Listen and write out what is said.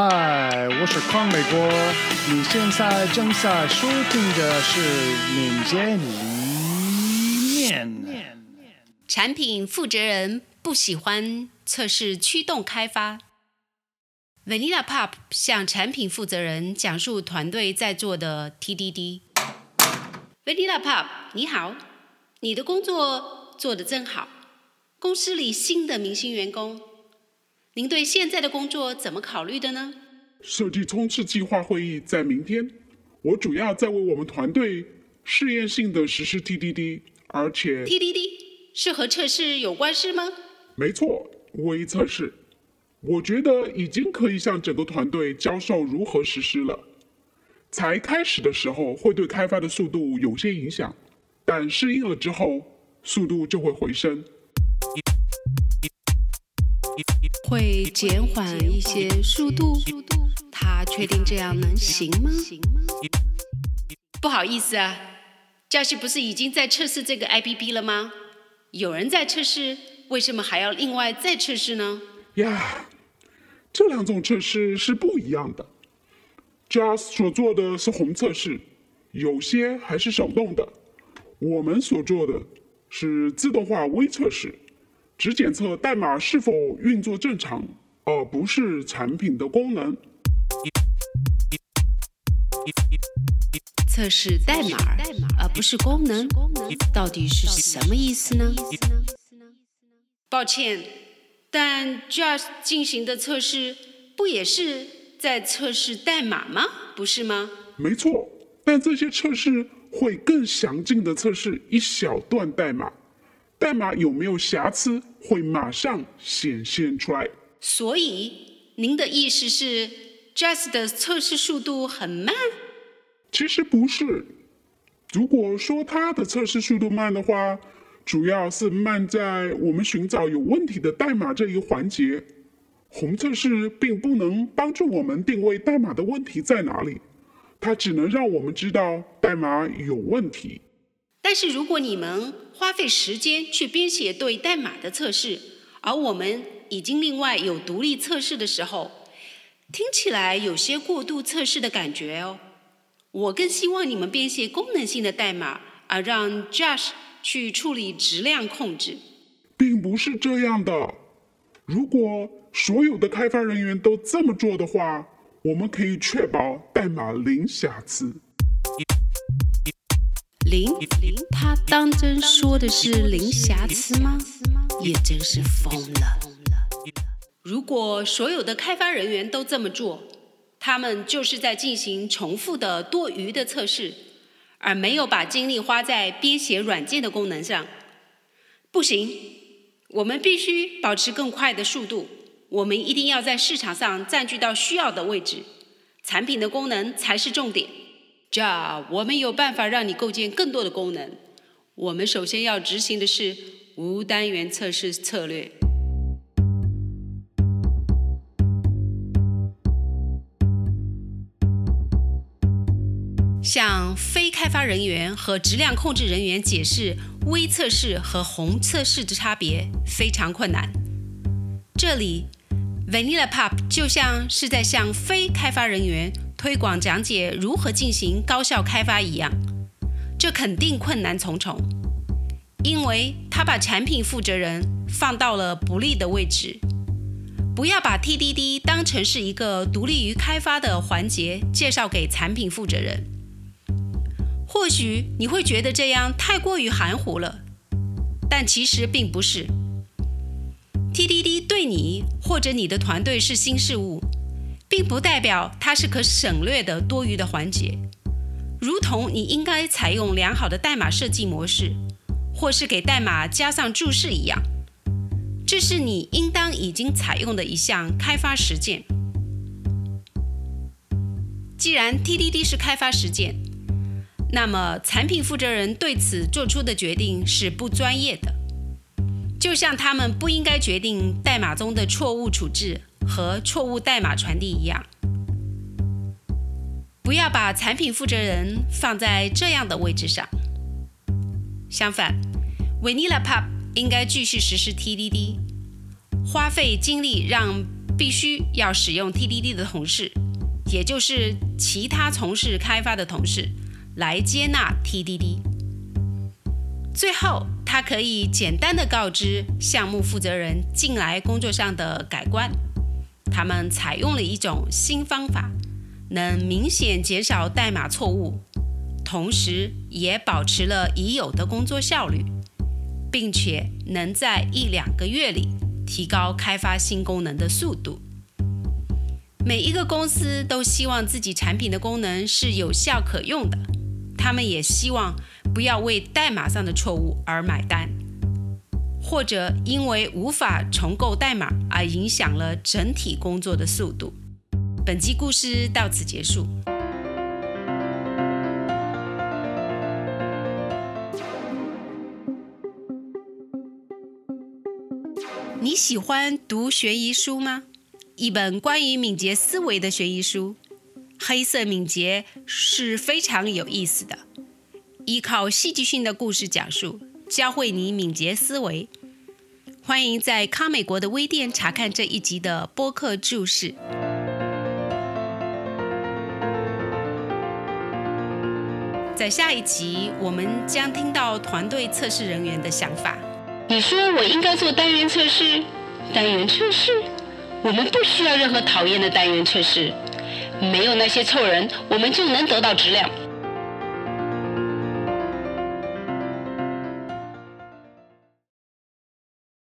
嗨，我是康美国，你现在正在收听的是民间一面。产品负责人不喜欢测试驱动开发。Vanilla Pop 向产品负责人讲述团队在做的 TDD。Vanilla Pop，你好，你的工作做得真好。公司里新的明星员工，您对现在的工作怎么考虑的呢？设计冲刺计划会议在明天，我主要在为我们团队试验性的实施 TDD，而且 TDD 是和测试有关是吗？没错，微测试，我觉得已经可以向整个团队教授如何实施了。才开始的时候会对开发的速度有些影响，但适应了之后，速度就会回升。会减缓一些速度，他确定这样能行吗？不好意思啊，教室不是已经在测试这个 APP 了吗？有人在测试，为什么还要另外再测试呢？呀，这两种测试是不一样的。Just 所做的是红测试，有些还是手动的。我们所做的是自动化微测试。只检测代码是否运作正常，而不是产品的功能。测试代码，而不是功能，到底是什么意思呢？抱歉，但 Just 进行的测试不也是在测试代码吗？不是吗？没错，但这些测试会更详尽的测试一小段代码。代码有没有瑕疵，会马上显现出来。所以，您的意思是，Just 的测试速度很慢？其实不是。如果说它的测试速度慢的话，主要是慢在我们寻找有问题的代码这一环节。红测试并不能帮助我们定位代码的问题在哪里，它只能让我们知道代码有问题。但是如果你们花费时间去编写对代码的测试，而我们已经另外有独立测试的时候，听起来有些过度测试的感觉哦。我更希望你们编写功能性的代码，而让 Josh 去处理质量控制。并不是这样的。如果所有的开发人员都这么做的话，我们可以确保代码零瑕疵。零，他当真说的是零瑕疵吗？也真是疯了。如果所有的开发人员都这么做，他们就是在进行重复的多余的测试，而没有把精力花在编写软件的功能上。不行，我们必须保持更快的速度。我们一定要在市场上占据到需要的位置，产品的功能才是重点。这我们有办法让你构建更多的功能。我们首先要执行的是无单元测试策略。向非开发人员和质量控制人员解释微测试和红测试的差别非常困难。这里，Vanilla Pop 就像是在向非开发人员。推广讲解如何进行高效开发一样，这肯定困难重重，因为他把产品负责人放到了不利的位置。不要把 TDD 当成是一个独立于开发的环节，介绍给产品负责人。或许你会觉得这样太过于含糊了，但其实并不是。TDD 对你或者你的团队是新事物。并不代表它是可省略的多余的环节，如同你应该采用良好的代码设计模式，或是给代码加上注释一样。这是你应当已经采用的一项开发实践。既然 TDD 是开发实践，那么产品负责人对此做出的决定是不专业的，就像他们不应该决定代码中的错误处置。和错误代码传递一样，不要把产品负责人放在这样的位置上。相反，Vanilla Pop 应该继续实施 TDD，花费精力让必须要使用 TDD 的同事，也就是其他从事开发的同事来接纳 TDD。最后，他可以简单的告知项目负责人近来工作上的改观。他们采用了一种新方法，能明显减少代码错误，同时也保持了已有的工作效率，并且能在一两个月里提高开发新功能的速度。每一个公司都希望自己产品的功能是有效可用的，他们也希望不要为代码上的错误而买单。或者因为无法重构代码而影响了整体工作的速度。本集故事到此结束。你喜欢读悬疑书吗？一本关于敏捷思维的悬疑书，《黑色敏捷》是非常有意思的，依靠戏剧性的故事讲述，教会你敏捷思维。欢迎在康美国的微店查看这一集的播客注释。在下一集，我们将听到团队测试人员的想法。你说我应该做单元测试？单元测试？我们不需要任何讨厌的单元测试。没有那些臭人，我们就能得到质量。